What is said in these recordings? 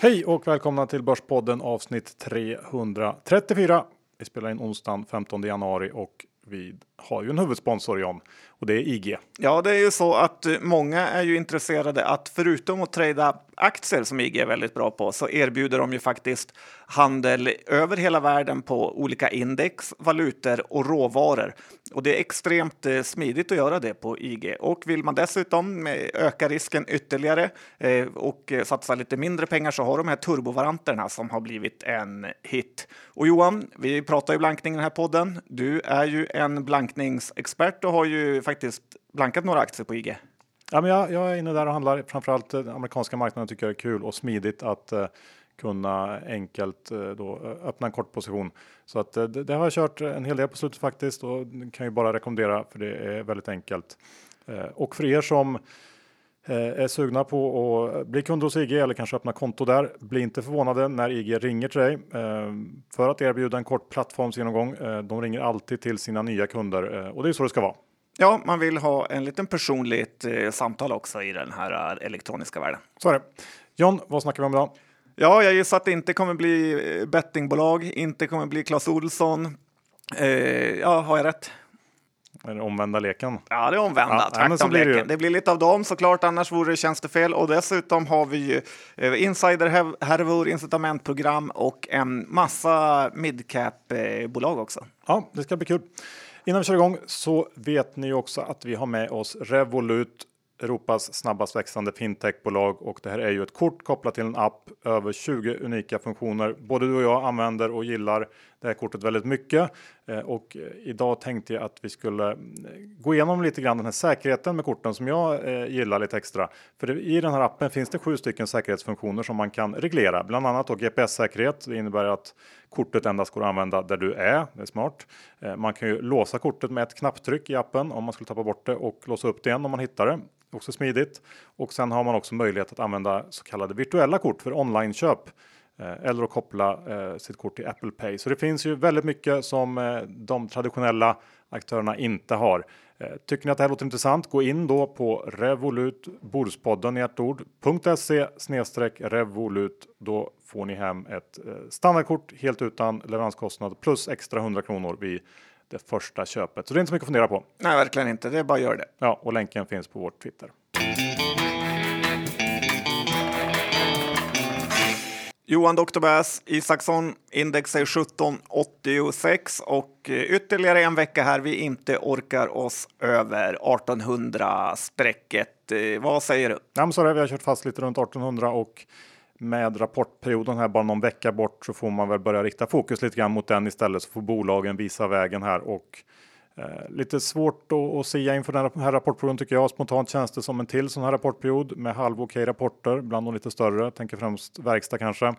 Hej och välkomna till Börspodden avsnitt 334. Vi spelar in onsdagen 15 januari och vi har ju en huvudsponsor John och det är IG. Ja, det är ju så att eh, många är ju intresserade att förutom att trada aktier som IG är väldigt bra på så erbjuder de ju faktiskt handel över hela världen på olika index, valutor och råvaror. Och det är extremt eh, smidigt att göra det på IG. Och vill man dessutom eh, öka risken ytterligare eh, och eh, satsa lite mindre pengar så har de här turbovaranterna som har blivit en hit. Och Johan, vi pratar ju blankning i den här podden. Du är ju en blankningsexpert och har ju faktiskt blankat några aktier på IG. Ja, men jag, jag är inne där och handlar. Framförallt den amerikanska marknaden tycker jag är kul och smidigt att eh, kunna enkelt eh, då, öppna en kort position. Så att eh, det, det, har jag kört eh, en hel del på slutet faktiskt och kan ju bara rekommendera för det är väldigt enkelt. och för er som är sugna på att bli kund hos IG eller kanske öppna konto där. Bli inte förvånade när IG ringer till dig för att erbjuda en kort plattformsgenomgång. De ringer alltid till sina nya kunder och det är så det ska vara. Ja, man vill ha en liten personligt eh, samtal också i den här eh, elektroniska världen. Så är det. John, vad snackar vi om idag? Ja, jag gissar att det inte kommer bli eh, bettingbolag, inte kommer bli Clas Olsson. Eh, ja, har jag rätt? Är det omvända leken? Ja, det är omvända. Ja, så blir det, det blir lite av dem såklart, annars vore det tjänstefel. Och dessutom har vi ju eh, insiderhärvor, incitamentprogram och en massa midcap-bolag också. Ja, det ska bli kul. Innan vi kör igång så vet ni också att vi har med oss Revolut, Europas snabbast växande fintechbolag och det här är ju ett kort kopplat till en app över 20 unika funktioner. Både du och jag använder och gillar det här kortet väldigt mycket eh, och eh, idag tänkte jag att vi skulle eh, gå igenom lite grann den här säkerheten med korten som jag gillar lite extra. För i den här appen finns det sju stycken säkerhetsfunktioner som man kan reglera, bland annat då GPS säkerhet. Det innebär att kortet endast går att använda där du är. Det är smart. Man kan ju låsa kortet med ett knapptryck i appen om man skulle tappa bort det och låsa upp det igen om man hittar det. Också smidigt. Och sen har man också möjlighet att använda så kallade virtuella kort för onlineköp. Eh, eller att koppla eh, sitt kort till Apple Pay. Så det finns ju väldigt mycket som eh, de traditionella aktörerna inte har. Tycker ni att det här låter intressant? Gå in då på Revolut Bordspodden i ett ord .se revolut. Då får ni hem ett standardkort helt utan leveranskostnad plus extra 100 kronor vid det första köpet. Så det är inte så mycket att fundera på. Nej, verkligen inte. Det är bara att göra det. Ja, och länken finns på vår Twitter. Johan Dr. Bass Isaksson, index är 1786 och eh, ytterligare en vecka här vi inte orkar oss över 1800 strecket. Eh, vad säger du? Ja, så vi har kört fast lite runt 1800 och med rapportperioden här bara någon vecka bort så får man väl börja rikta fokus lite grann mot den istället så får bolagen visa vägen här och Eh, lite svårt att säga inför den här rapportperioden tycker jag. Spontant känns det som en till sån här rapportperiod med halv okej rapporter, bland de lite större. Tänker främst verkstad kanske.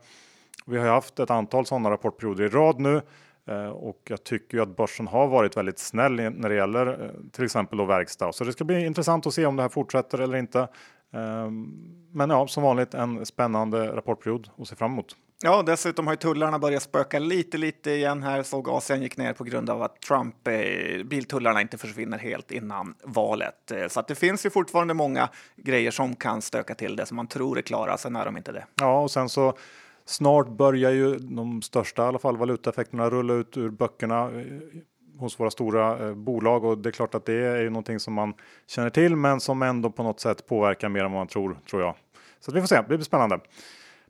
Vi har ju haft ett antal sådana rapportperioder i rad nu eh, och jag tycker ju att börsen har varit väldigt snäll när det gäller eh, till exempel då verkstad. Så det ska bli intressant att se om det här fortsätter eller inte. Ehm, men ja, som vanligt en spännande rapportperiod att se fram emot. Ja, dessutom har ju tullarna börjat spöka lite, lite igen här. Såg Asien gick ner på grund av att Trump, eh, biltullarna inte försvinner helt innan valet. Eh, så att det finns ju fortfarande många grejer som kan stöka till det som man tror är klara, sen är de inte det. Ja, och sen så snart börjar ju de största i alla fall valutaeffekterna rulla ut ur böckerna eh, hos våra stora eh, bolag och det är klart att det är ju någonting som man känner till, men som ändå på något sätt påverkar mer än vad man tror, tror jag. Så vi får se, det blir spännande.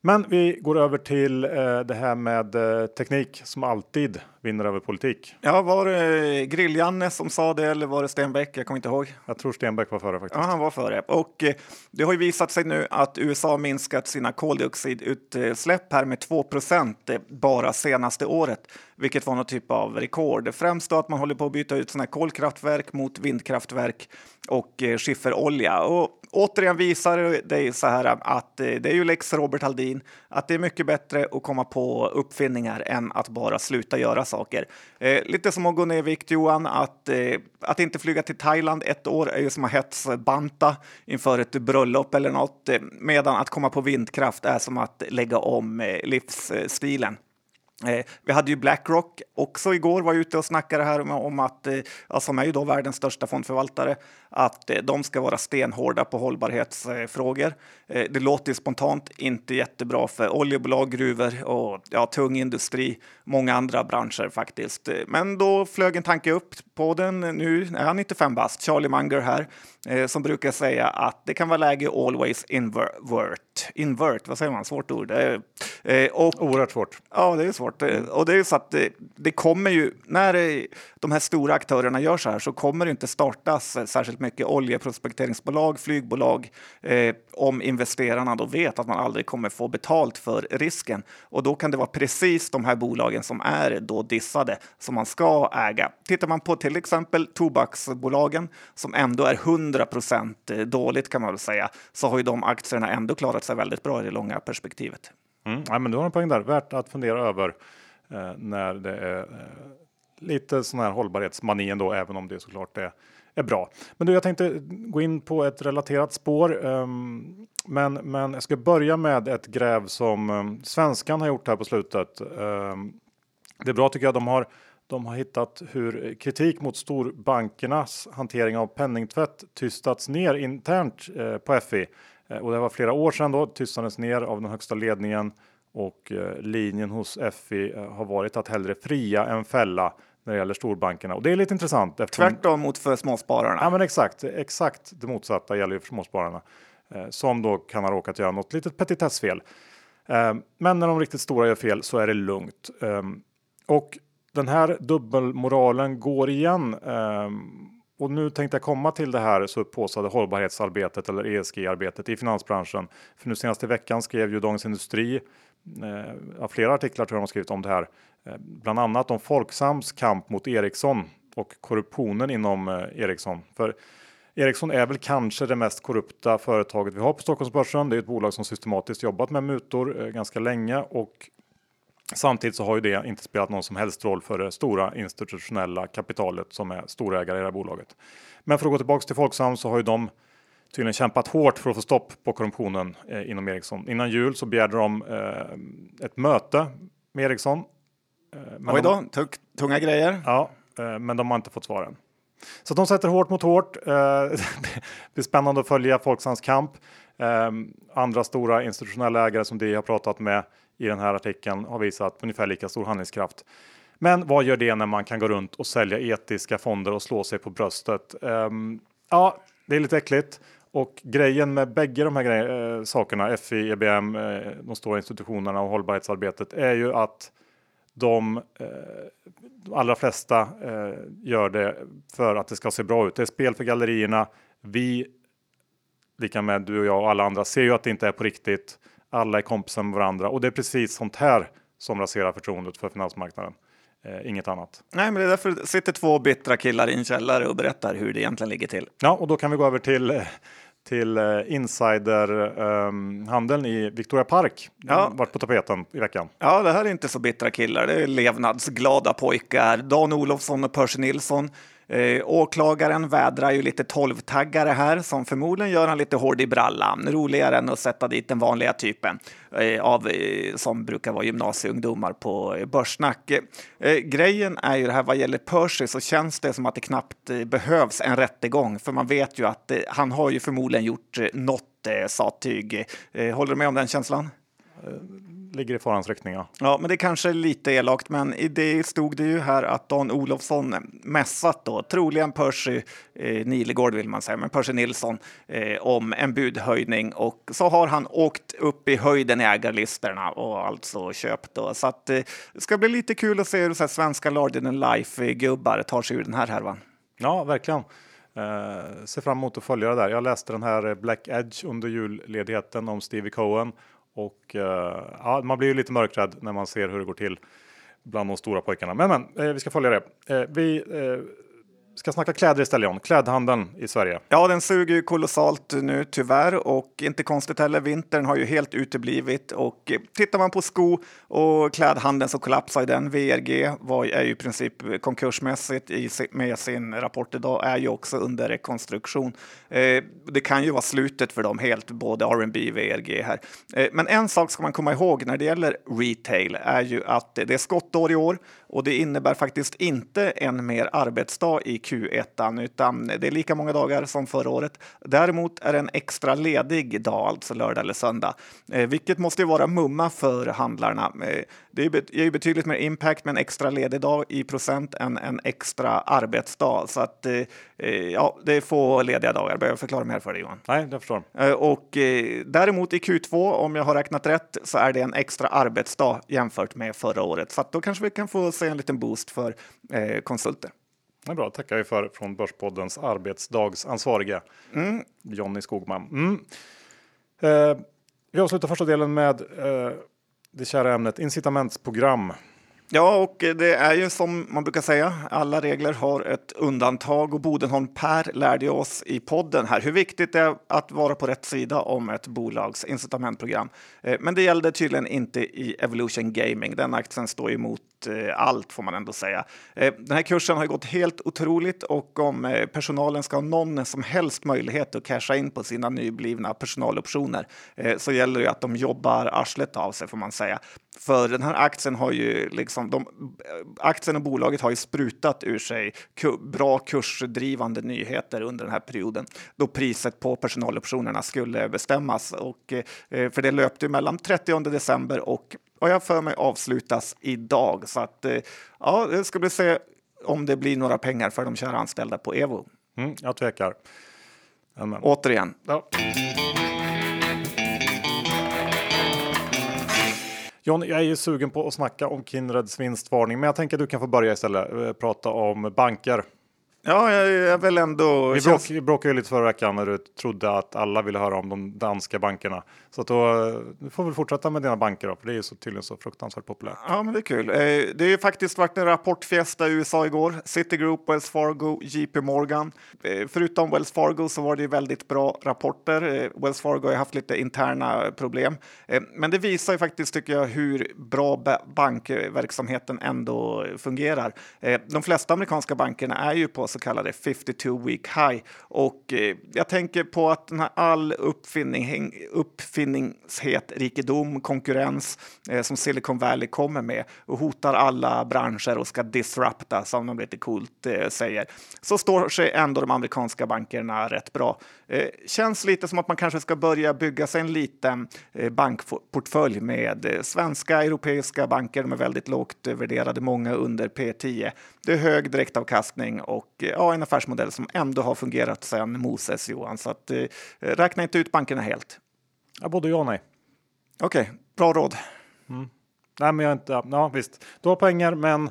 Men vi går över till eh, det här med eh, teknik som alltid vinner över politik. Ja, var det Grill-Janne som sa det eller var det Stenbeck? Jag kommer inte ihåg. Jag tror Stenbeck var före faktiskt. Ja, han var före. Och eh, det har ju visat sig nu att USA minskat sina koldioxidutsläpp här med 2 procent eh, bara senaste året, vilket var någon typ av rekord. Främst då att man håller på att byta ut sådana här kolkraftverk mot vindkraftverk och eh, skifferolja. Och återigen visar det så här att eh, det är ju lex Robert Aldin, att det är mycket bättre att komma på uppfinningar än att bara sluta göra saker. Eh, lite som att gå ner i vikt Johan, att, eh, att inte flyga till Thailand ett år är ju som att hetsbanta inför ett bröllop eller något, eh, medan att komma på vindkraft är som att lägga om eh, livsstilen. Eh, vi hade ju Blackrock också igår, var ute och snackade här om, om att, eh, som är ju då världens största fondförvaltare, att eh, de ska vara stenhårda på hållbarhetsfrågor. Eh, det låter spontant inte jättebra för oljebolag, gruvor och ja, tung industri, många andra branscher faktiskt. Eh, men då flög en tanke upp på den. Nu är han 95 bast, Charlie Munger här, eh, som brukar säga att det kan vara läge always invert. Invert, vad säger man? Svårt ord. Eh, och, Oerhört svårt. Ja, det är svårt. Mm. Och det är så att det, det kommer ju, när de här stora aktörerna gör så här så kommer det inte startas särskilt mycket oljeprospekteringsbolag, flygbolag eh, om investerarna då vet att man aldrig kommer få betalt för risken. Och då kan det vara precis de här bolagen som är då dissade som man ska äga. Tittar man på till exempel tobaksbolagen som ändå är 100 procent eh, dåligt kan man väl säga, så har ju de aktierna ändå klarat sig väldigt bra i det långa perspektivet. Mm, ja, men du har en poäng där, värt att fundera över eh, när det är eh, lite sån här hållbarhetsmani ändå, även om det såklart är, är bra. Men du, jag tänkte gå in på ett relaterat spår. Um, men, men jag ska börja med ett gräv som um, svenskan har gjort här på slutet. Um, det är bra tycker jag. De har, de har hittat hur kritik mot storbankernas hantering av penningtvätt tystats ner internt uh, på FI. Eh, och det var flera år sedan då tystades ner av den högsta ledningen och eh, linjen hos FI har varit att hellre fria än fälla när det gäller storbankerna. Och det är lite intressant. Eftersom... Tvärtom mot för småspararna. Ja, men exakt. Exakt det motsatta gäller ju för småspararna eh, som då kan ha råkat göra något litet petitessfel. Eh, men när de riktigt stora gör fel så är det lugnt. Eh, och den här dubbelmoralen går igen. Eh, och nu tänkte jag komma till det här så påstådde hållbarhetsarbetet eller ESG-arbetet i finansbranschen. För nu senaste veckan skrev ju Dagens Industri eh, flera artiklar tror jag de skrivit om det här. Eh, bland annat om Folksams kamp mot Ericsson och korruptionen inom eh, Ericsson. För Ericsson är väl kanske det mest korrupta företaget vi har på Stockholmsbörsen. Det är ett bolag som systematiskt jobbat med mutor eh, ganska länge och samtidigt så har ju det inte spelat någon som helst roll för det stora institutionella kapitalet som är storägare i det här bolaget. Men för att gå tillbaka till Folksam så har ju de tydligen kämpat hårt för att få stopp på korruptionen inom Ericsson. Innan jul så begärde de ett möte med Ericsson men Oj då, de, tunga grejer. Ja, eh, men de har inte fått svaren. Så de sätter hårt mot hårt. Eh, det blir spännande att följa Folksams kamp. Andra stora institutionella ägare som de har pratat med i den här artikeln har visat ungefär lika stor handlingskraft. Men vad gör det när man kan gå runt och sälja etiska fonder och slå sig på bröstet? Ja, det är lite äckligt. Och grejen med bägge de här grejer, sakerna, FI, EBM, de stora institutionerna och hållbarhetsarbetet är ju att de eh, allra flesta eh, gör det för att det ska se bra ut. Det är spel för gallerierna. Vi, lika med du och jag och alla andra, ser ju att det inte är på riktigt. Alla är kompisar med varandra och det är precis sånt här som raserar förtroendet för finansmarknaden. Eh, inget annat. Nej, men det är därför sitter två bittra killar i en källare och berättar hur det egentligen ligger till. Ja, och då kan vi gå över till eh, till eh, insiderhandeln um, i Victoria Park. Ja. varit på tapeten i veckan. Ja, det här är inte så bittra killar. Det är levnadsglada pojkar. Dan Olofsson och Percy Nilsson Eh, åklagaren vädrar ju lite tolvtaggare här som förmodligen gör han lite hård i brallan. Roligare än att sätta dit den vanliga typen eh, av, eh, som brukar vara gymnasieungdomar på eh, Börssnack. Eh, grejen är ju det här vad gäller Percy så känns det som att det knappt eh, behövs en rättegång för man vet ju att eh, han har ju förmodligen gjort eh, något eh, sattyg. håller du med om den känslan? Ligger i farans riktning. Ja. ja, men det är kanske är lite elakt, men i det stod det ju här att Dan Olofsson mässat då, troligen Percy eh, Nilegård vill man säga, men Percy Nilsson eh, om en budhöjning och så har han åkt upp i höjden i ägarlistorna och alltså köpt då. Så att eh, det ska bli lite kul att se hur så här, svenska larger than life gubbar tar sig ur den här härvan. Ja, verkligen. Uh, ser fram emot att följa det där. Jag läste den här Black Edge under julledigheten om Stevie Cohen och eh, ja, man blir ju lite mörkrädd när man ser hur det går till bland de stora pojkarna. Men, men eh, vi ska följa det. Eh, vi ska snacka kläder istället John. Klädhandeln i Sverige. Ja, den suger ju kolossalt nu tyvärr och inte konstigt heller. Vintern har ju helt uteblivit och tittar man på sko och klädhandeln så kollapsar den. VRG var, är ju i princip konkursmässigt i, med sin rapport idag, är ju också under rekonstruktion. Eh, det kan ju vara slutet för dem helt, både R&B och VRG här. Eh, men en sak ska man komma ihåg när det gäller retail är ju att det är skottår i år och det innebär faktiskt inte en mer arbetsdag i Q1 utan det är lika många dagar som förra året. Däremot är det en extra ledig dag, alltså lördag eller söndag, eh, vilket måste ju vara mumma för handlarna. Eh, det ger ju betydligt mer impact med en extra ledig dag i procent än en extra arbetsdag. Så att eh, ja, det är få lediga dagar. Behöver jag förklara mer för dig Johan? Nej, jag förstår. Och däremot i Q2, om jag har räknat rätt, så är det en extra arbetsdag jämfört med förra året. Så då kanske vi kan få se en liten boost för konsulter. Det är bra, tackar vi för från Börspoddens arbetsdagsansvarige mm. Jonny Skogman. Mm. Eh, vi avslutar första delen med eh, det kära ämnet incitamentsprogram. Ja, och det är ju som man brukar säga, alla regler har ett undantag och Bodenholm Per lärde oss i podden här hur viktigt det är att vara på rätt sida om ett bolags incitamentprogram. Eh, men det gällde tydligen inte i Evolution Gaming. Den aktien står emot Eh, Eh, allt får man ändå säga. Eh, den här kursen har gått helt otroligt och om eh, personalen ska ha någon som helst möjlighet att casha in på sina nyblivna personaloptioner eh, så gäller det att de jobbar arslet av sig får man säga. För den här aktien har ju liksom, de, eh, aktien och bolaget har ju sprutat ur sig bra kursdrivande nyheter under den här perioden då priset på personaloptionerna skulle bestämmas. Och, för det löpte mellan 30 december och vad jag för mig avslutas idag. Så att eh, ja, det ska bli se om det blir några pengar för de kära anställda på Evo. Mm, jag tvekar. Amen. Återigen. Ja. John, jag är ju sugen på att snacka om Kindreds vinstvarning, men jag tänker att du kan få börja istället. Eh, prata om banker. Ja, jag är väl ändå... Vi, bråk, vi bråkade ju lite förra veckan när du trodde att alla ville höra om de danska bankerna. Så att då, du får väl fortsätta med dina banker då, för det är ju så, tydligen så fruktansvärt populärt. Ja, men det är kul. Eh, det ju faktiskt varit en rapportfiesta i USA igår. Citigroup, Wells Fargo, JP Morgan. Eh, förutom Wells Fargo så var det ju väldigt bra rapporter. Eh, Wells Fargo har haft lite interna problem, men det visar ju faktiskt tycker jag hur bra bankverksamheten ändå fungerar. De flesta amerikanska bankerna är ju på så kallade 52 week high och eh, jag tänker på att den här all uppfinning, uppfinning uppfinningshet, rikedom, konkurrens eh, som Silicon Valley kommer med och hotar alla branscher och ska disrupta, som de lite coolt eh, säger, så står sig ändå de amerikanska bankerna rätt bra. Eh, känns lite som att man kanske ska börja bygga sig en liten eh, bankportfölj med eh, svenska, europeiska banker. De är väldigt lågt värderade, många under P10. Det är hög direktavkastning och ja, en affärsmodell som ändå har fungerat sedan Moses Johan. Så att, räkna inte ut bankerna helt. Ja, både ja och nej. Okej, okay, bra råd. Mm. Nej, men jag inte. Ja, visst, du har pengar, men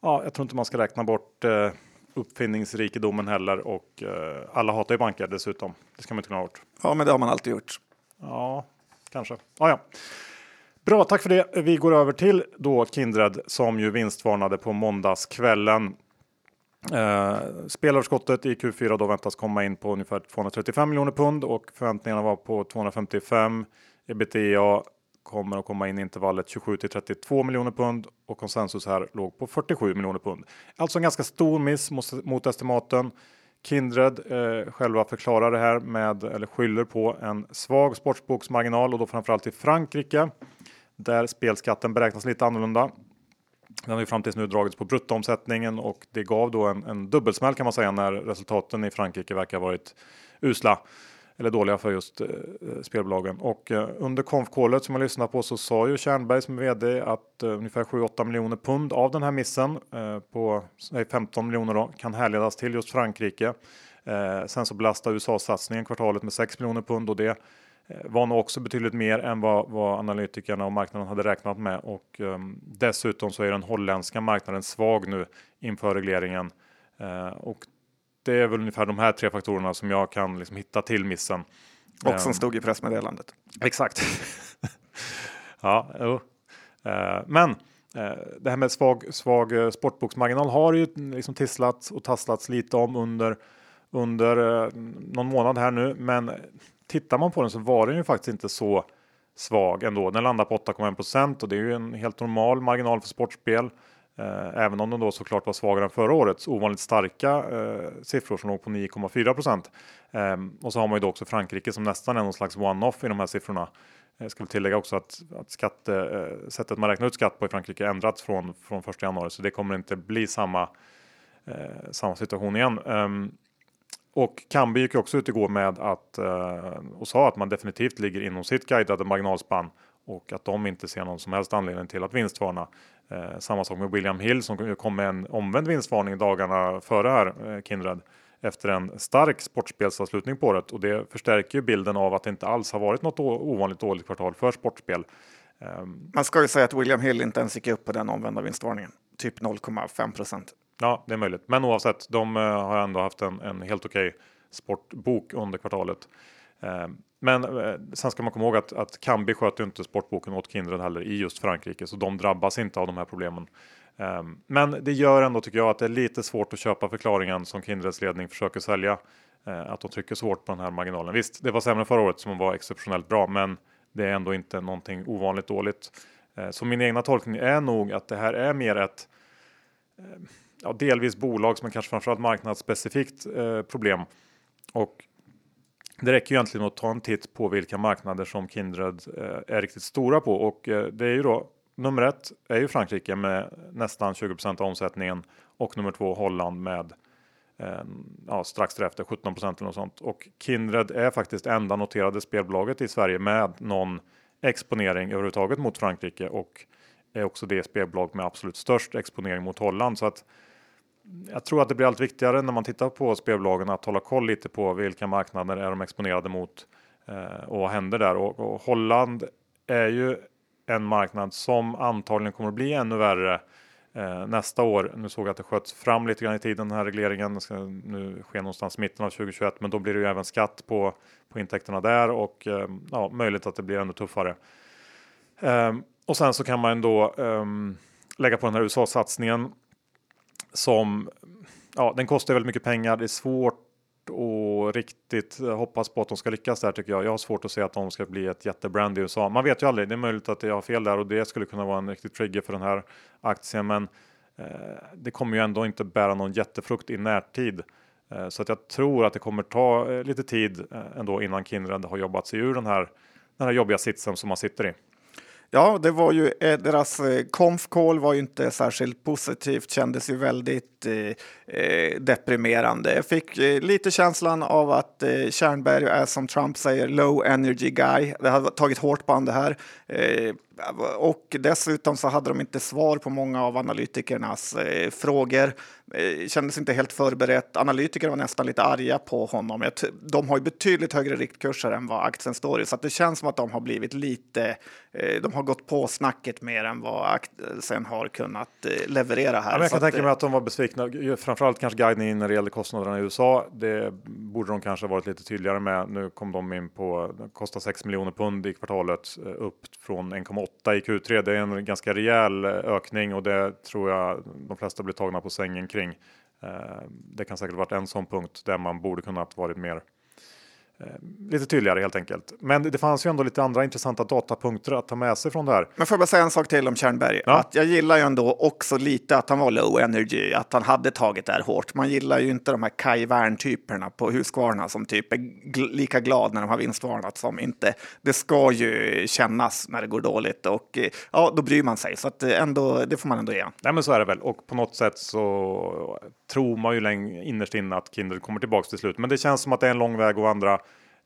ja, jag tror inte man ska räkna bort eh, uppfinningsrikedomen heller och eh, alla hatar ju banker dessutom. Det ska man inte glömma bort. Ja, men det har man alltid gjort. Ja, kanske. Ja, ja. Bra, tack för det. Vi går över till då Kindred som ju vinstvarnade på måndagskvällen. Eh, Spelöverskottet i Q4 då väntas komma in på ungefär 235 miljoner pund och förväntningarna var på 255. Ebitda kommer att komma in i intervallet 27 till 32 miljoner pund och konsensus här låg på 47 miljoner pund. Alltså en ganska stor miss mot, mot estimaten. Kindred eh, själva förklarar det här med eller skyller på en svag sportsboksmarginal och då framförallt i Frankrike där spelskatten beräknas lite annorlunda. Den har ju fram tills nu dragits på bruttoomsättningen och det gav då en, en dubbelsmäll kan man säga när resultaten i Frankrike verkar ha varit usla eller dåliga för just eh, spelbolagen. Och eh, under konfkålet som jag lyssnade på så sa ju Kärnberg som är vd att eh, ungefär 7-8 miljoner pund av den här missen eh, på nej, 15 miljoner då, kan härledas till just Frankrike. Eh, sen så belastar USA-satsningen kvartalet med 6 miljoner pund och det eh, var nog också betydligt mer än vad, vad analytikerna och marknaden hade räknat med och eh, dessutom så är den holländska marknaden svag nu inför regleringen eh, och det är väl ungefär de här tre faktorerna som jag kan liksom hitta till missen. Och som um, stod i pressmeddelandet. Exakt. ja, jo. Uh, men det här med svag, svag sportboksmarginal har ju liksom tisslats och tasslats lite om under under någon månad här nu, men tittar man på den så var den ju faktiskt inte så svag ändå. Den landar på 8,1 och det är ju en helt normal marginal för sportspel. Eh, även om de då såklart var svagare än förra årets ovanligt starka eh, siffror som låg på 9,4 procent. Eh, och så har man ju då också Frankrike som nästan är någon slags one-off i de här siffrorna. Eh, Jag ska tillägga också att, att skatte, eh, sättet man räknar ut skatt på i Frankrike ändrats från, från 1 januari så det kommer inte bli samma, eh, samma situation igen. Ehm, och Kambi gick också ut igår med att eh, och sa att man definitivt ligger inom sitt guidade marginalspann och att de inte ser någon som helst anledning till att vinstvarna. Eh, samma sak med William Hill som kom med en omvänd vinstvarning dagarna före här, eh, Kindred, efter en stark sportspelsavslutning på året och det förstärker ju bilden av att det inte alls har varit något ovanligt dåligt kvartal för sportspel. Um, Man ska ju säga att William Hill inte ens gick upp på den omvända vinstvarningen, typ 0,5 procent. Ja, det är möjligt. Men oavsett, de uh, har ändå haft en, en helt okej okay sportbok under kvartalet. Eh, men eh, sen ska man komma ihåg att, att Kambi sköter inte sportboken åt Kindred heller i just Frankrike, så de drabbas inte av de här problemen. Eh, men det gör ändå tycker jag att det är lite svårt att köpa förklaringen som Kindreds ledning försöker sälja. att de trycker så hårt på den här marginalen. Visst, det var sämre förra året som var exceptionellt bra, men det är ändå inte någonting ovanligt dåligt. så min egna tolkning är nog att det här är mer ett ja, delvis bolags men kanske framförallt marknadsspecifikt eh, problem. Och det räcker ju egentligen att ta en titt på vilka marknader som Kindred eh, är riktigt stora på och eh, det är ju då nummer ett är ju Frankrike med nästan 20% av omsättningen och nummer två Holland med eh, ja, strax därefter 17 eller något sånt. Och Kindred är faktiskt enda noterade spelbolaget i Sverige med någon exponering överhuvudtaget mot Frankrike och är också det spelbolag med absolut störst exponering mot Holland. Så att jag tror att det blir allt viktigare när man tittar på spelbolagen att hålla koll lite på vilka marknader är de exponerade mot eh, och vad händer där. Och, och, Holland är ju en marknad som antagligen kommer att bli ännu värre eh, nästa år. Nu såg jag att det sköts fram lite grann i tiden den här regleringen. ska nu ske någonstans mitten av 2021, men då blir det ju även skatt på, på intäkterna där och eh, ja, möjligt att det blir ännu tuffare. Eh, och sen så kan man ändå ehm, lägga på den här USA-satsningen som ja, den kostar väldigt mycket pengar. Det är svårt att riktigt hoppas på att de ska lyckas där tycker jag. Jag har svårt att se att de ska bli ett jättebrand i USA. Man vet ju aldrig. Det är möjligt att jag har fel där och det skulle kunna vara en riktig trigger för den här aktien. Men eh, det kommer ju ändå inte bära någon jättefrukt i närtid. Eh, så att jag tror att det kommer ta eh, lite tid eh, ändå innan Kindred har jobbat sig ur den här, den här jobbiga sitsen som man sitter i. Ja, det var ju eh, deras eh, Konf-call var ju inte särskilt positivt, kändes ju väldigt eh, eh, deprimerande. Jag fick eh, lite känslan av att eh, Kärnberg är som Trump säger low energy guy. Det har tagit hårt på det här. Eh, och dessutom så hade de inte svar på många av analytikernas eh, frågor. Eh, kändes inte helt förberett. Analytiker var nästan lite arga på honom. De har ju betydligt högre riktkurser än vad aktien står i, så det känns som att de har blivit lite. Eh, de har gått på snacket mer än vad aktien har kunnat eh, leverera här. Ja, jag kan tänka mig att de var besvikna, framförallt kanske guidningen när det gällde kostnaderna i USA. Det borde de kanske varit lite tydligare med. Nu kom de in på kostar 6 miljoner pund i kvartalet upp från 1,8 8 i Q3. Det är en ganska rejäl ökning och det tror jag de flesta blir tagna på sängen kring kring. Eh, det kan säkert varit en sån punkt där man borde kunnat varit mer lite tydligare helt enkelt. Men det fanns ju ändå lite andra intressanta datapunkter att ta med sig från det här. Men får jag bara säga en sak till om Tjärnberg? Ja. Att jag gillar ju ändå också lite att han var low energy, att han hade tagit det här hårt. Man gillar ju inte de här Kai Wern-typerna på Husqvarna som typ är gl lika glad när de har vinstvarnat som inte. Det ska ju kännas när det går dåligt och eh, ja, då bryr man sig. Så att eh, ändå, det får man ändå ge. Nej, men så är det väl. Och på något sätt så tror man ju länge innerst inne att Kindred kommer tillbaks till slut. Men det känns som att det är en lång väg att vandra.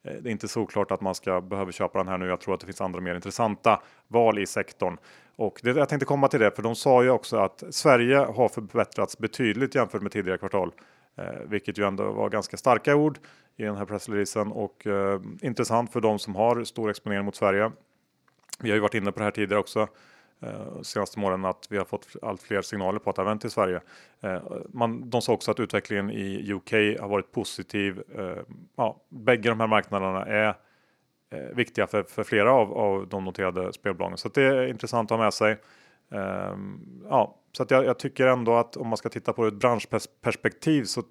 Eh, det är inte så klart att man ska behöva köpa den här nu. Jag tror att det finns andra mer intressanta val i sektorn. Och det, jag tänkte komma till det, för de sa ju också att Sverige har förbättrats betydligt jämfört med tidigare kvartal. Eh, vilket ju ändå var ganska starka ord i den här pressreleasen och eh, intressant för de som har stor exponering mot Sverige. Vi har ju varit inne på det här tidigare också eh, senaste månaden att vi har fått allt fler signaler på att det har vänt i Sverige. Eh, man, de sa också att utvecklingen i UK har varit positiv. Eh, ja, bägge de här marknaderna är eh, viktiga för, för flera av, av de noterade spelbolagen så det är intressant att ha med sig. Ehm, ja, så att jag, jag, tycker ändå att om man ska titta på det ur ett branschperspektiv så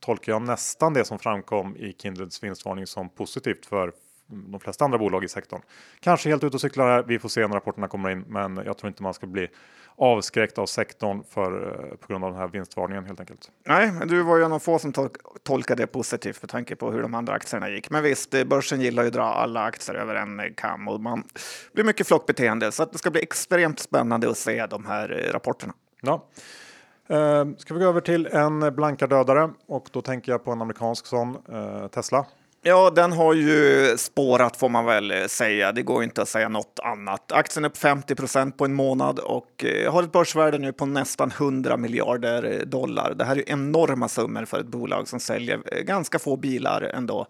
tolkar jag nästan det som framkom i Kindreds vinstvarning som positivt för de flesta andra bolag i sektorn. Kanske helt ute och cyklar här. Vi får se när rapporterna kommer in, men jag tror inte man ska bli avskräckt av sektorn för, eh, på grund av den här vinstvarningen helt enkelt. Nej, du var ju en av få som tol tolkade det positivt med tanke på hur de andra aktierna gick. Men visst, eh, börsen gillar ju att dra alla aktier över en eh, kam och man blir mycket flockbeteende så att det ska bli extremt spännande att se de här rapporterna. Ja. ska vi gå över till en blanka dödare och då tänker jag på en amerikansk sån, Tesla. Ja, den har ju spårat får man väl eh, säga. Det går inte att säga något annat. Aktien är upp 50 procent på en månad och eh, har ett börsvärde nu på nästan 100 miljarder eh, dollar. Det här är enorma summor för ett bolag som säljer ganska få bilar ändå.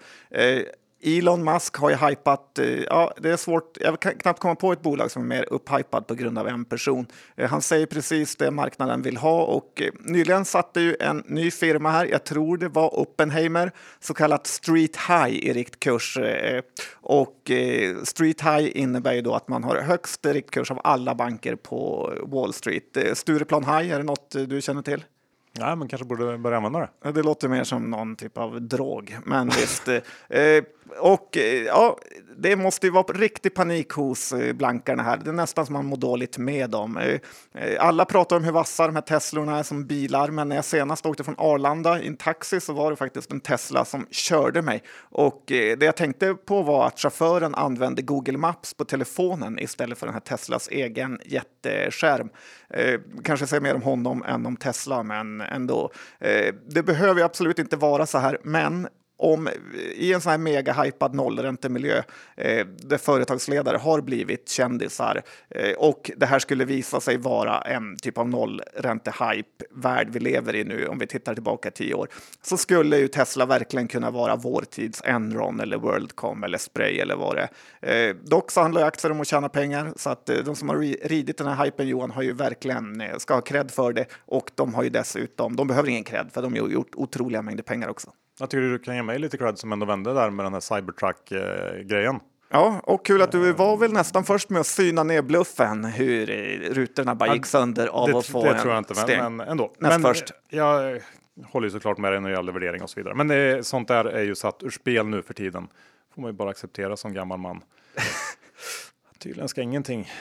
Elon Musk har ju hypat, eh, ja det är svårt, jag kan knappt komma på ett bolag som är mer upphypad på grund av en person. Eh, han säger precis det marknaden vill ha och eh, nyligen satte ju en ny firma här, jag tror det var Oppenheimer, så kallat Street High i riktkurs. Och Street High innebär ju då att man har högst riktkurs av alla banker på Wall Street. Stureplan High, är det något du känner till? Nej, men kanske borde börja använda det. Det låter mer som någon typ av drog, men visst. Och eh, ja, det måste ju vara riktig panik hos eh, blankarna här. Det är nästan som man mår dåligt med dem. Eh, alla pratar om hur vassa de här Teslorna är som bilar, men när jag senast åkte från Arlanda i en taxi så var det faktiskt en Tesla som körde mig. Och det jag tänkte på var att chauffören använde Google Maps på telefonen istället för den här Teslas egen jätteskärm. Kanske säger mer om honom än om Tesla, men ändå. Det behöver absolut inte vara så här, men om i en sån här mega hypad nollräntemiljö eh, där företagsledare har blivit kändisar eh, och det här skulle visa sig vara en typ av nollräntehype värld vi lever i nu om vi tittar tillbaka tio år så skulle ju Tesla verkligen kunna vara vår tids Enron eller Worldcom eller Spray eller vad det är. Eh, dock så handlar aktier om att tjäna pengar så att eh, de som har ridit den här hypen Johan har ju verkligen eh, ska ha cred för det och de har ju dessutom, de behöver ingen cred för de har gjort otroliga mängder pengar också. Jag tycker du kan ge mig lite cred som ändå vände där med den här Cybertruck-grejen. Ja, och kul att du var väl nästan först med att syna ner bluffen hur rutorna bara gick sönder av det, att få det tror jag inte, men, men ändå. Näst men, först. Jag håller ju såklart med dig när det gäller värdering och så vidare. Men det, sånt där är ju satt ur spel nu för tiden. får man ju bara acceptera som gammal man. Tydligen ska ingenting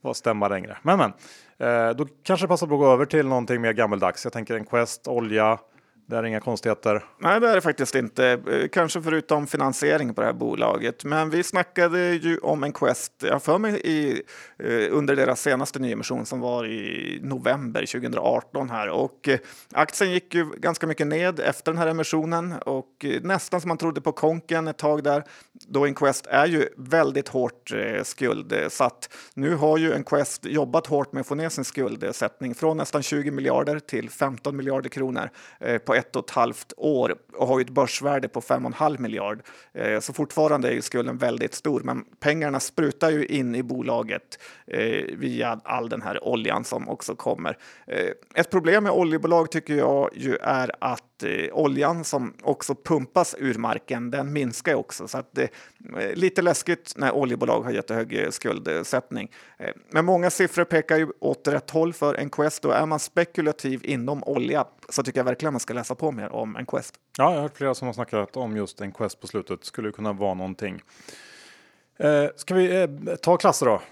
vara stämma längre. Men men, eh, då kanske passar på att gå över till någonting mer gammeldags. Jag tänker en Quest, olja, det är inga konstigheter. Nej, det är det faktiskt inte. Eh, kanske förutom finansiering på det här bolaget. Men vi snackade ju om en Quest, jag för mig i, eh, under deras senaste nyemission som var i november 2018 här och eh, aktien gick ju ganska mycket ned efter den här emissionen och nästan som man trodde på konken ett tag där. Då Inquest är ju väldigt hårt eh, skuldsatt. Nu har ju Inquest jobbat hårt med att få ner sin skuldsättning från nästan 20 miljarder till 15 miljarder kronor eh, på ett och ett halvt år och har ett börsvärde på 5,5 miljard. Eh, så fortfarande är skulden väldigt stor, men pengarna sprutar ju in i bolaget eh, via all den här oljan som också kommer. Eh, ett problem med oljebolag tycker jag ju är att oljan som också pumpas ur marken, den minskar också. Så att det är lite läskigt när oljebolag har jättehög skuldsättning. Men många siffror pekar ju åt rätt håll för en Quest och är man spekulativ inom olja så tycker jag verkligen man ska läsa på mer om en Quest. Ja, jag har hört flera som har snackat om just en Quest på slutet. Skulle kunna vara någonting. Eh, ska vi eh, ta klasser då?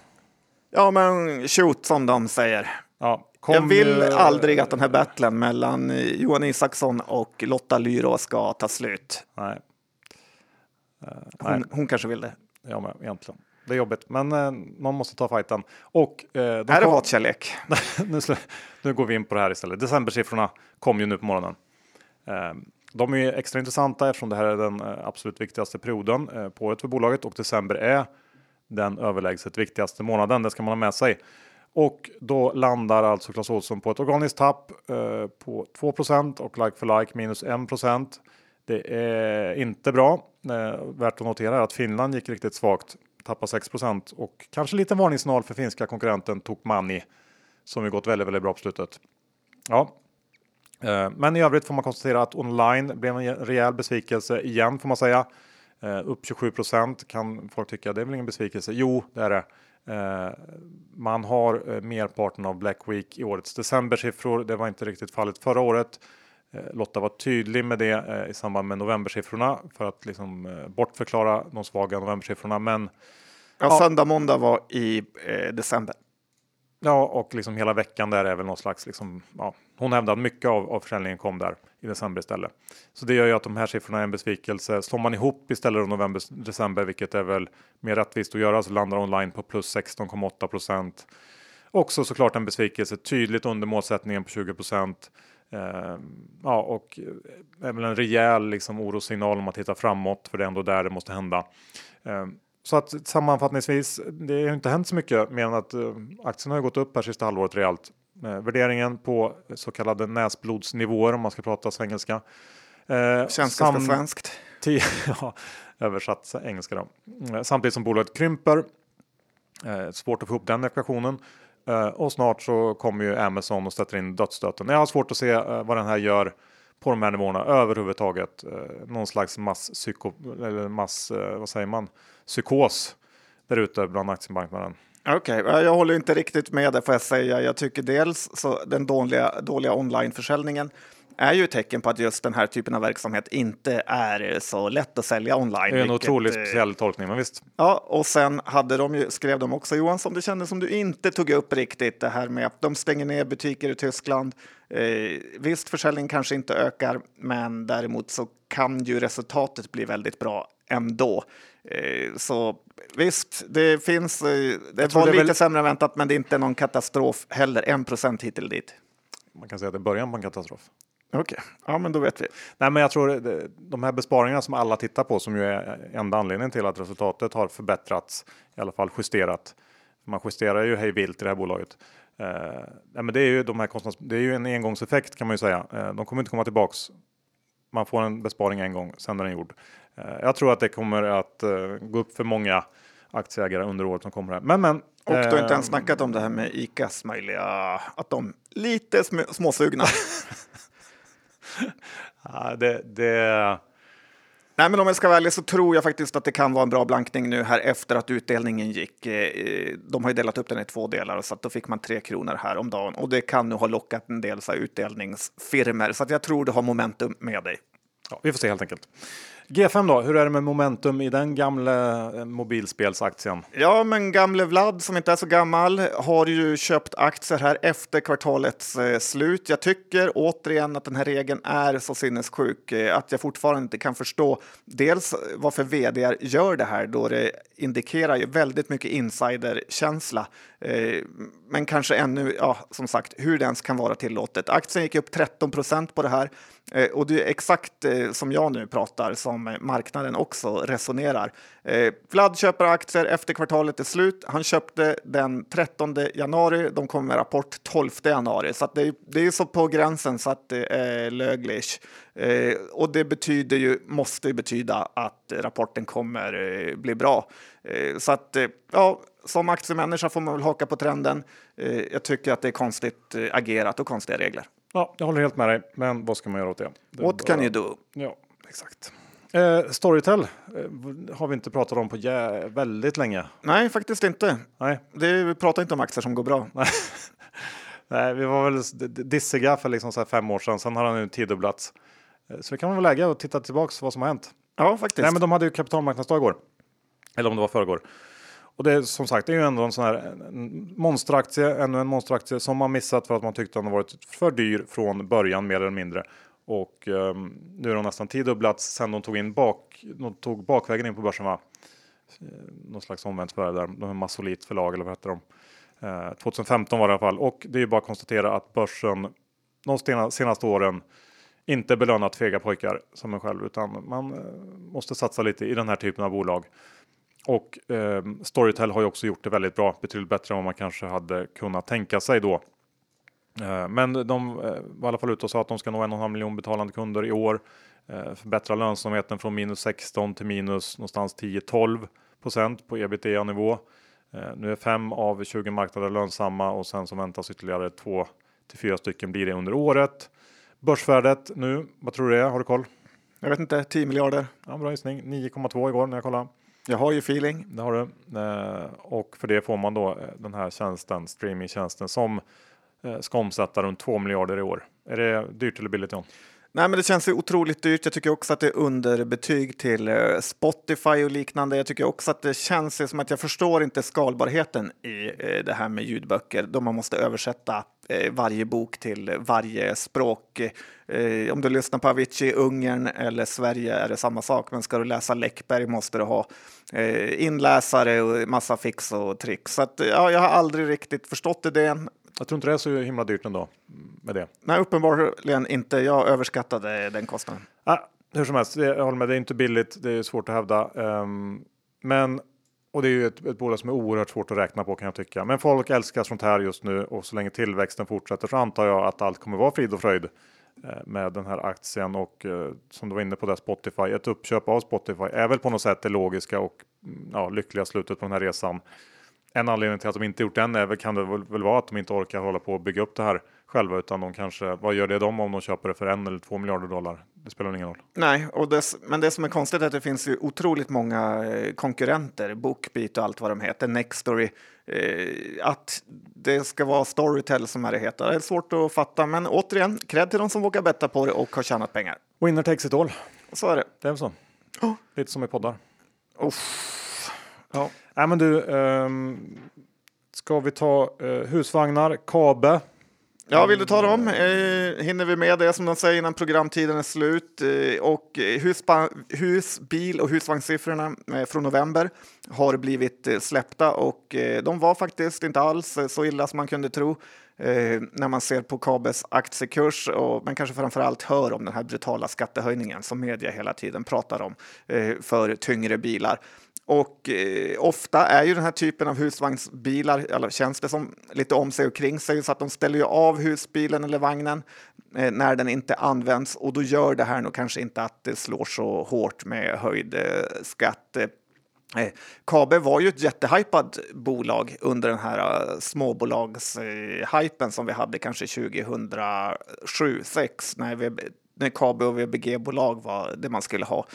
Ja, men shoot som de säger. Ja, jag vill ju... aldrig att den här battlen mellan eh, Johan Isaksson och Lotta Lyro ska ta slut. Nej. Uh, hon, nej. hon kanske vill det. Ja, men egentligen. Det är jobbigt, men eh, man måste ta fighten. Och, eh, här är hatkärlek. nu, nu går vi in på det här istället. Decembersiffrorna kom ju nu på morgonen. Eh, de är extra intressanta eftersom det här är den eh, absolut viktigaste perioden eh, på året för bolaget och december är den överlägset viktigaste månaden. Det ska man ha med sig. Och då landar alltså Clas Ohlson på ett organiskt tapp eh, på 2% och like for like minus 1% Det är inte bra. Eh, värt att notera att Finland gick riktigt svagt Tappade 6% och kanske lite varningssignal för finska konkurrenten Tokmanni som ju gått väldigt, väldigt bra på slutet. Ja, eh, men i övrigt får man konstatera att online blev en rejäl besvikelse igen får man säga. Eh, upp 27% kan folk tycka. Det är väl ingen besvikelse? Jo, det är det. Eh, man har eh, merparten av Black Week i årets decembersiffror. Det var inte riktigt fallet förra året. Eh, Lotta var tydlig med det i samband med novembersiffrorna för att liksom bortförklara de svaga novembersiffrorna. Men ja, söndag, måndag var i eh, december. Ja, och liksom hela veckan där är väl någon slags liksom, ja, hon hävdar att mycket av, av försäljningen kom där i december istället. Så det gör ju att de här siffrorna är en besvikelse. Slår man ihop istället november december, vilket är väl mer rättvist att göra, så landar online på plus 16,8 procent. Också såklart en besvikelse, tydligt under målsättningen på 20 procent. Eh, ja, och eh, är väl en rejäl liksom, orossignal om att titta framåt, för det är ändå där det måste hända. Eh, så att sammanfattningsvis, det har inte hänt så mycket mer än att eh, aktien har gått upp här sista halvåret rejält. Eh, värderingen på så kallade näsblodsnivåer om man ska prata svengelska. Eh, Känns ganska svenskt. ja, översatt engelska då. Eh, samtidigt som bolaget krymper. Eh, svårt att få ihop den ekvationen. Eh, och snart så kommer ju Amazon och sätter in dödsstöten. Jag har svårt att se eh, vad den här gör på de här nivåerna överhuvudtaget. Eh, någon slags masspsyko eller mass, vad säger man, psykos där ute bland aktiemarknaden. Okej, okay. jag håller inte riktigt med det får jag säga. Jag tycker dels så den dåliga, dåliga onlineförsäljningen är ju ett tecken på att just den här typen av verksamhet inte är så lätt att sälja online. Det är en vilket, otroligt eh, speciell tolkning, men visst. Ja, och sen hade de ju, skrev de också Johan, som det kändes som du inte tog upp riktigt det här med att de stänger ner butiker i Tyskland. Eh, visst, försäljningen kanske inte ökar, men däremot så kan ju resultatet bli väldigt bra ändå. Eh, så visst, det finns. Eh, det var det lite väl... sämre än väntat, men det är inte någon katastrof heller. En procent hit eller dit. Man kan säga att det är början på en katastrof. Okej, okay. ja men då vet vi. Nej men jag tror de här besparingarna som alla tittar på som ju är enda anledningen till att resultatet har förbättrats, i alla fall justerat. Man justerar ju hej vilt i det här bolaget. Eh, nej, men det är ju de här kostnads, det är ju en engångseffekt kan man ju säga. Eh, de kommer inte komma tillbaks. Man får en besparing en gång, sen är den gjord. Eh, jag tror att det kommer att eh, gå upp för många aktieägare under året som kommer. Här. Men men. Och du har inte ens eh, snackat om det här med ICAs möjliga, att de lite sm småsugna. ja, det, det... Nej, men om jag ska ärlig så tror jag faktiskt att det kan vara en bra blankning nu här efter att utdelningen gick. De har ju delat upp den i två delar så att då fick man tre kronor här om dagen och det kan nu ha lockat en del så här, utdelningsfirmer så att jag tror det har momentum med dig. Ja, vi får se helt enkelt. G5 då, hur är det med momentum i den gamla eh, mobilspelsaktien? Ja, men gamle Vlad som inte är så gammal har ju köpt aktier här efter kvartalets eh, slut. Jag tycker återigen att den här regeln är så sinnessjuk eh, att jag fortfarande inte kan förstå dels varför vd gör det här då det indikerar ju väldigt mycket insiderkänsla. Eh, men kanske ännu, ja, som sagt, hur det ens kan vara tillåtet. Aktien gick upp 13 procent på det här eh, och det är exakt eh, som jag nu pratar som marknaden också resonerar. Eh, Vlad köper aktier efter kvartalet är slut. Han köpte den 13 januari. De kommer med rapport 12 januari, så det är, det är så på gränsen så att det är löglish eh, och det betyder ju, måste ju betyda att rapporten kommer eh, bli bra så att ja, som aktiemänniska får man väl haka på trenden. Eh, jag tycker att det är konstigt eh, agerat och konstiga regler. Ja, jag håller helt med dig, men vad ska man göra åt det? det What can you do? Ja, exakt. Eh, Storytel eh, har vi inte pratat om på väldigt länge. Nej, faktiskt inte. Nej. Det, vi pratar inte om aktier som går bra. Nej, vi var väl dissiga för liksom så fem år sedan. Sen har han nu tiodubblats. Eh, så det kan man väl lägga och titta tillbaks vad som har hänt. Ja, faktiskt. Nej, men de hade ju kapitalmarknadsdag igår. Eller om det var förrgår. Och det är som sagt, det är ju ändå en sån här en monsteraktie, ännu en monsteraktie som man missat för att man tyckte den varit för dyr från början mer eller mindre. Och eh, nu är de nästan tiodubblats sen de tog in bak, de tog bakvägen in på börsen va? Eh, någon slags omvänt förvärv där, de är förlag eller vad hette de? Eh, 2015 var det i alla fall och det är ju bara att konstatera att börsen de senaste åren inte belönat fega pojkar som en själv utan man eh, måste satsa lite i den här typen av bolag. Och eh, Storytel har ju också gjort det väldigt bra, betydligt bättre än vad man kanske hade kunnat tänka sig då. Eh, men de eh, var i alla fall ute och sa att de ska nå en och en halv miljon betalande kunder i år. Eh, förbättra lönsamheten från minus 16 till minus någonstans 10-12 procent på ebitda nivå. Eh, nu är fem av 20 marknader lönsamma och sen så väntas ytterligare två till fyra stycken blir det under året. Börsvärdet nu, vad tror du det är? Har du koll? Jag vet inte, 10 miljarder. Ja, bra gissning. 9,2 igår när jag kollade. Jag har ju feeling. Det har du. Eh, och för det får man då eh, den här tjänsten, streamingtjänsten som eh, ska omsätta runt 2 miljarder i år. Är det dyrt eller billigt John? Nej, men det känns otroligt dyrt. Jag tycker också att det är underbetyg till Spotify och liknande. Jag tycker också att det känns som att jag förstår inte skalbarheten i det här med ljudböcker då man måste översätta varje bok till varje språk. Om du lyssnar på Avicii Ungern eller Sverige är det samma sak, men ska du läsa Läckberg måste du ha inläsare och massa fix och tricks. Så att, ja, jag har aldrig riktigt förstått idén. Jag tror inte det är så himla dyrt ändå med det. Nej, uppenbarligen inte. Jag överskattade den kostnaden. Ah, hur som helst, jag håller med. Det är inte billigt. Det är svårt att hävda. Um, men och det är ju ett, ett bolag som är oerhört svårt att räkna på kan jag tycka. Men folk älskar sånt här just nu och så länge tillväxten fortsätter så antar jag att allt kommer vara frid och fröjd eh, med den här aktien och eh, som du var inne på där Spotify. Ett uppköp av Spotify är väl på något sätt det logiska och mm, ja, lyckliga slutet på den här resan. En anledning till att de inte gjort den är väl, kan det väl vara att de inte orkar hålla på och bygga upp det här själva utan de kanske, vad gör det de om de köper det för en eller två miljarder dollar? Det spelar ingen roll. Nej, och det, men det som är konstigt är att det finns ju otroligt många eh, konkurrenter, Bookbeat och allt vad de heter, Nextory, eh, att det ska vara Storytel som är det heter. Det är svårt att fatta, men återigen, cred till de som vågar betta på det och har tjänat pengar. Winner takes it all. Så är det. Det är så. Oh. Lite som i poddar. Uff. Ja. Nej, men du, um, ska vi ta uh, husvagnar, Kabe? Ja, vill du ta dem? Eh, hinner vi med det som de säger innan programtiden är slut? Eh, och eh, hus, bil och husvagnssiffrorna eh, från november har blivit eh, släppta och eh, de var faktiskt inte alls eh, så illa som man kunde tro eh, när man ser på Kabes aktiekurs och men kanske framför allt hör om den här brutala skattehöjningen som media hela tiden pratar om eh, för tyngre bilar. Och eh, ofta är ju den här typen av husvagnsbilar, eller känns det som, lite om sig och kring sig så att de ställer ju av husbilen eller vagnen eh, när den inte används och då gör det här nog kanske inte att det slår så hårt med höjd eh, skatt. Eh, eh Kabe var ju ett jättehypat bolag under den här eh, uh, småbolagshypen eh, som vi hade kanske 2007-2006 när, när Kabe och VBG-bolag var det man skulle ha.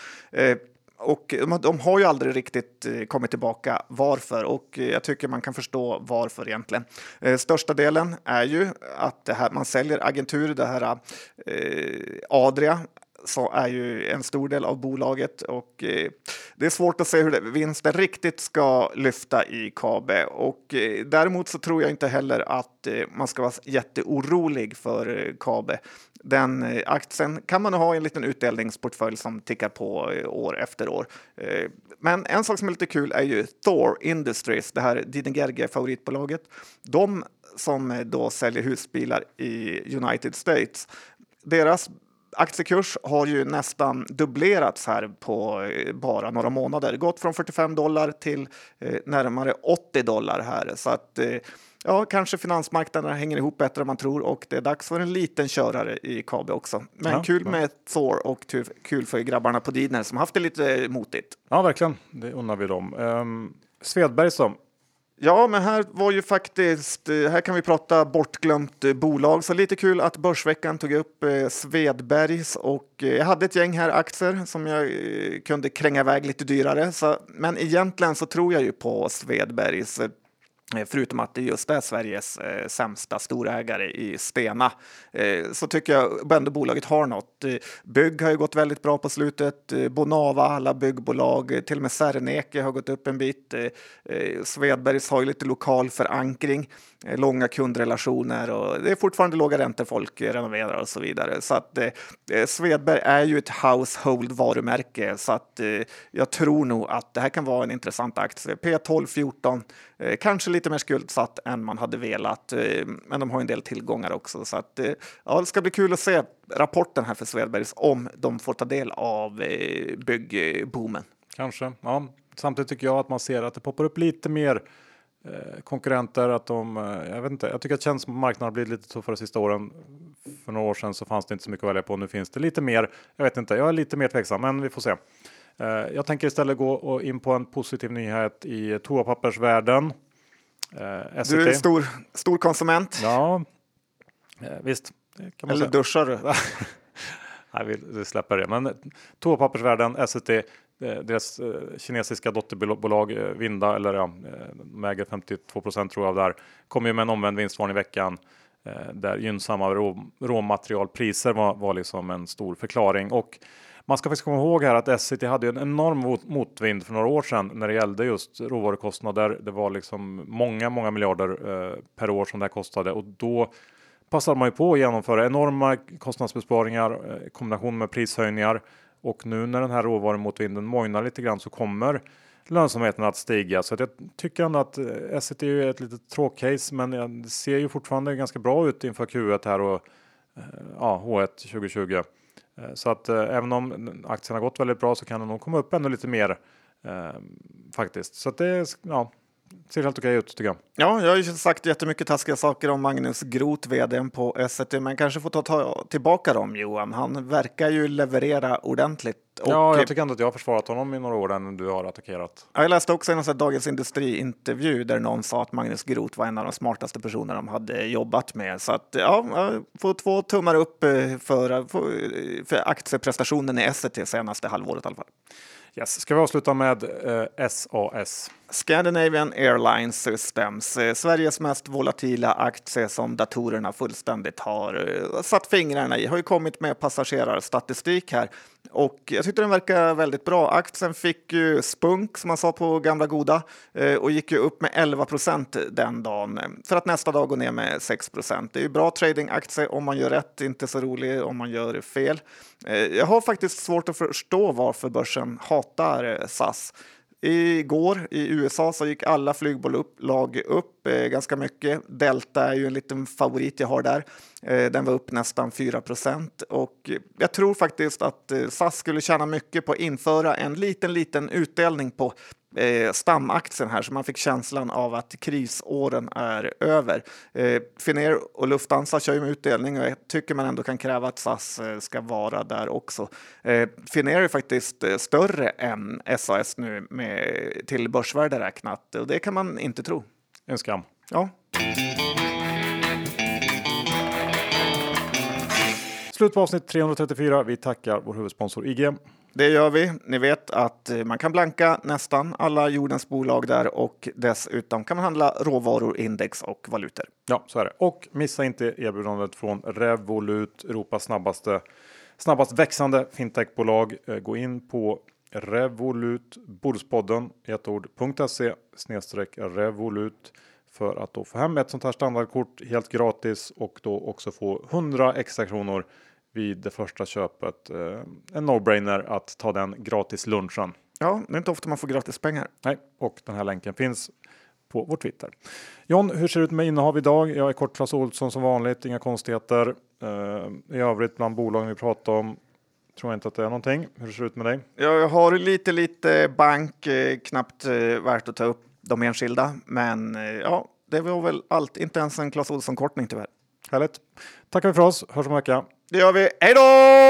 Och de har ju aldrig riktigt eh, kommit tillbaka varför och eh, jag tycker man kan förstå varför egentligen. Eh, största delen är ju att det här, man säljer agenturer, det här eh, Adria så är ju en stor del av bolaget och eh, det är svårt att se hur det, vinsten riktigt ska lyfta i Kabe och eh, däremot så tror jag inte heller att eh, man ska vara jätteorolig för Kabe. Den eh, aktien kan man ha i en liten utdelningsportfölj som tickar på eh, år efter år. Eh, men en sak som är lite kul är ju Thor Industries, det här Didingerge favoritbolaget. De som då säljer husbilar i United States. Deras aktiekurs har ju nästan dubblerats här på bara några månader. Gått från 45 dollar till närmare 80 dollar här. Så att ja, kanske finansmarknaderna hänger ihop bättre än man tror och det är dags för en liten körare i KB också. Men ja, kul ja. med Thor och kul för grabbarna på Didner som haft det lite motigt. Ja, verkligen. Det undrar vi dem. Um, Svedberg som Ja, men här var ju faktiskt, eh, här kan vi prata bortglömt eh, bolag, så lite kul att Börsveckan tog upp eh, Svedbergs och jag hade ett gäng här aktier som jag kunde kränga iväg lite dyrare. Så, men egentligen så tror jag ju på Svedbergs Eh, Eh, förutom att det just är Sveriges eh, sämsta storägare i Stena eh, så tycker jag ändå bolaget har något. Eh, bygg har ju gått väldigt bra på slutet. Eh, Bonava, alla byggbolag, till och med Serneke har gått upp en bit. Svedbergs har ju lite lokal förankring, långa kundrelationer och det är fortfarande låga räntor folk renoverar och så vidare. Så att Svedberg är ju ett household varumärke så att jag tror nog att det här kan vara en intressant aktie. P12 14 Eh, kanske lite mer skuldsatt än man hade velat, eh, men de har en del tillgångar också. Så att, eh, ja, det ska bli kul att se rapporten här för Svedbergs om de får ta del av byggboomen. Kanske, ja. Samtidigt tycker jag att man ser att det poppar upp lite mer konkurrenter. Att de, jag, vet inte, jag tycker att tjänstemarknaden har blivit lite tuffare de sista åren. För några år sedan så fanns det inte så mycket att välja på. Nu finns det lite mer. Jag vet inte, jag är lite mer tveksam, men vi får se. Eh, jag tänker istället gå in på en positiv nyhet i toapappersvärlden. Eh, du är stor, stor konsument. Ja, eh, visst. Eller säga. duschar du? Nej, vi släpper det. Men toapappersvärlden, SCT, deras kinesiska dotterbolag Vinda, eller ja, de äger 52 procent tror jag där, kom ju med en omvänd vinstvarning i veckan där gynnsamma rå, råmaterialpriser var, var liksom en stor förklaring. Och man ska faktiskt komma ihåg här att Essity hade en enorm motvind för några år sedan när det gällde just råvarukostnader. Det var liksom många, många miljarder eh, per år som det här kostade och då passade man ju på att genomföra enorma kostnadsbesparingar eh, i kombination med prishöjningar. Och nu när den här råvarumotvinden mojnar lite grann så kommer lönsamheten att stiga. Så att jag tycker ändå att eh, Essity är ett litet tråkcase, men det ser ju fortfarande ganska bra ut inför Q1 här och eh, ja, H1 2020. Eh, så att eh, även om aktien har gått väldigt bra så kan den nog komma upp ännu lite mer eh, faktiskt. Så att det ja, ser helt okej ut tycker jag. Ja, jag har ju sagt jättemycket taskiga saker om Magnus Groth, vd på Essity, men kanske får ta, ta tillbaka dem Johan. Han verkar ju leverera ordentligt. Och, ja, jag tycker ändå att jag har försvarat honom i några år än du har attackerat. Jag läste också en Dagens Industri-intervju där någon sa att Magnus Groth var en av de smartaste personerna de hade jobbat med. Så att ja, jag får två tummar upp eh, för, för aktieprestationen i Essity senaste halvåret i alla fall. Yes. Ska vi avsluta med eh, SAS? Scandinavian Airlines Systems, eh, Sveriges mest volatila aktie som datorerna fullständigt har eh, satt fingrarna i, har ju kommit med passagerarstatistik här och jag tyckte den verkar väldigt bra. Aktien fick ju spunk som man sa på gamla goda eh, och gick ju upp med 11 procent den dagen eh, för att nästa dag gå ner med 6 procent. Det är ju bra tradingaktie om man gör rätt, inte så rolig om man gör fel. Eh, jag har faktiskt svårt att förstå varför börsen hatar SAS. Igår i USA så gick alla flygbolag upp eh, ganska mycket. Delta är ju en liten favorit jag har där. Eh, den var upp nästan 4 och jag tror faktiskt att eh, SAS skulle tjäna mycket på att införa en liten, liten utdelning på eh, stamaktien här så man fick känslan av att krisåren är över. Eh, Finnair och Lufthansa kör ju med utdelning och jag tycker man ändå kan kräva att SAS eh, ska vara där också. Eh, Finnair är faktiskt eh, större än SAS nu med, till börsvärde räknat och det kan man inte tro. En skam. Ja. Slut på avsnitt 334. Vi tackar vår huvudsponsor IG. Det gör vi. Ni vet att man kan blanka nästan alla jordens bolag där och dessutom kan man handla råvaror, index och valutor. Ja, så är det. Och missa inte erbjudandet från Revolut, Europas snabbaste, snabbast växande fintechbolag. Eh, gå in på Revolut Bordspodden i ett ord.se snedstreck Revolut för att då få hem ett sånt här standardkort helt gratis och då också få 100 extra kronor vid det första köpet. Eh, en no-brainer att ta den gratis lunchen. Ja, det är inte ofta man får gratis pengar. Nej, och den här länken finns på vår Twitter. John, hur ser det ut med innehav idag? Jag är kort Clas Olsson som vanligt, inga konstigheter. Uh, I övrigt bland bolagen vi pratar om tror jag inte att det är någonting. Hur ser det ut med dig? Jag har lite, lite bank, eh, knappt eh, värt att ta upp de enskilda, men eh, ja, det var väl allt. Inte ens en Clas Olsson kortning tyvärr. Härligt. Tackar vi för oss. Hörs om en vecka. Det gör vi. Hej då!